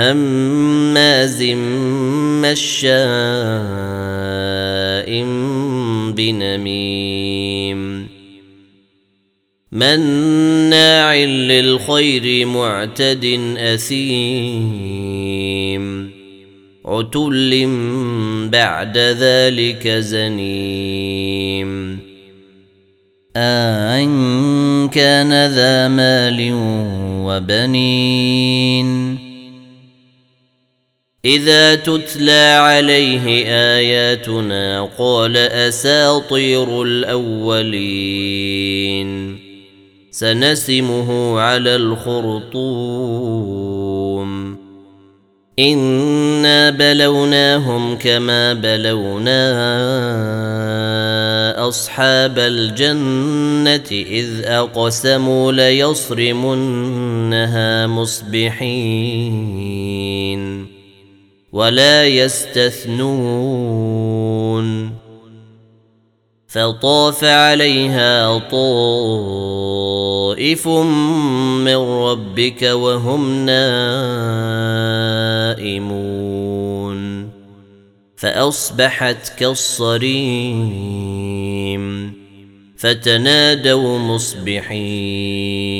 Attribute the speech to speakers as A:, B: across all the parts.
A: هماز مشاء بنميم مناع للخير معتد أثيم عتل بعد ذلك زنيم أن كان ذا مال وبنين إذا تتلى عليه آياتنا قال أساطير الأولين. سنسمه على الخرطوم. إنا بلوناهم كما بلونا أصحاب الجنة إذ أقسموا ليصرمنها مصبحين. ولا يستثنون. فطاف عليها طائف من ربك وهم نائمون. فأصبحت كالصريم. فتنادوا مصبحين.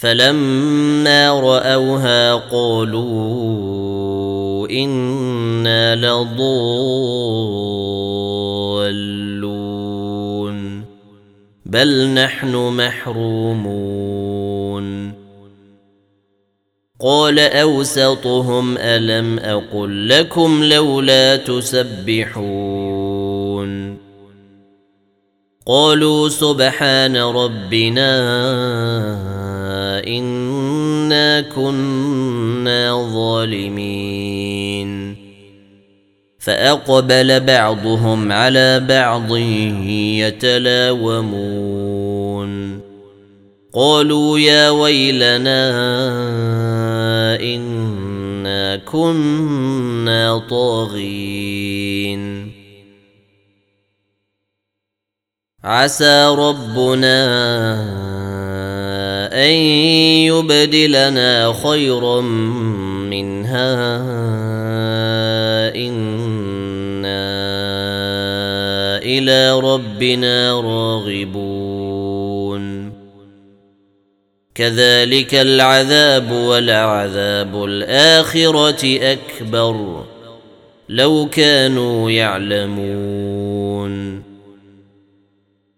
A: فلما رأوها قالوا إنا لضالون بل نحن محرومون. قال أوسطهم ألم أقل لكم لولا تسبحون؟ قالوا سبحان ربنا. انا كنا ظالمين فاقبل بعضهم على بعض يتلاومون قالوا يا ويلنا انا كنا طاغين عسى ربنا ان يبدلنا خيرا منها أنا إلى ربنا راغبون كذلك العذاب ولعذاب الاخره اكبر لو كانوا يعلمون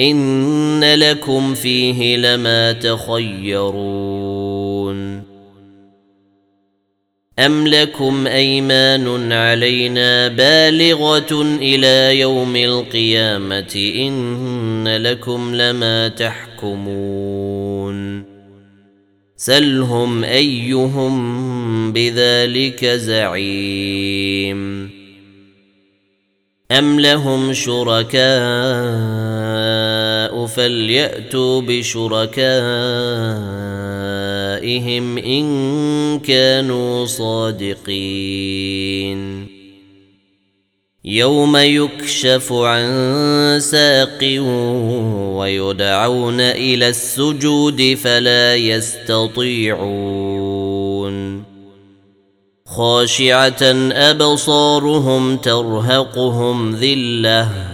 A: إن لكم فيه لما تخيرون. أم لكم أيمان علينا بالغة إلى يوم القيامة؟ إن لكم لما تحكمون. سلهم أيهم بذلك زعيم. أم لهم شركاء فليأتوا بشركائهم إن كانوا صادقين. يوم يكشف عن ساق ويدعون إلى السجود فلا يستطيعون. خاشعة أبصارهم ترهقهم ذلة.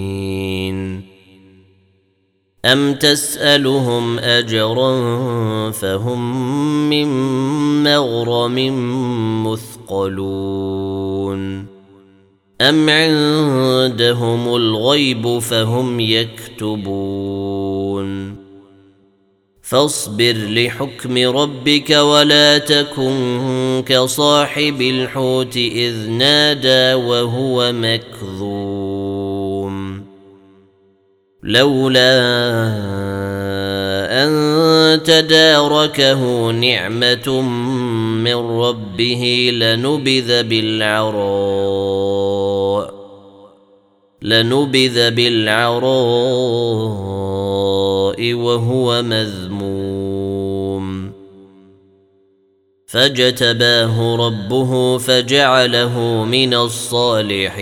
A: أم تسألهم أجرا فهم من مغرم مثقلون أم عندهم الغيب فهم يكتبون فاصبر لحكم ربك ولا تكن كصاحب الحوت إذ نادى وهو مكذوم لولا أن تداركه نعمة من ربه لنبذ بالعراء لنبذ بالعراء وهو مذموم. فاجتباه ربه فجعله من الصالحين.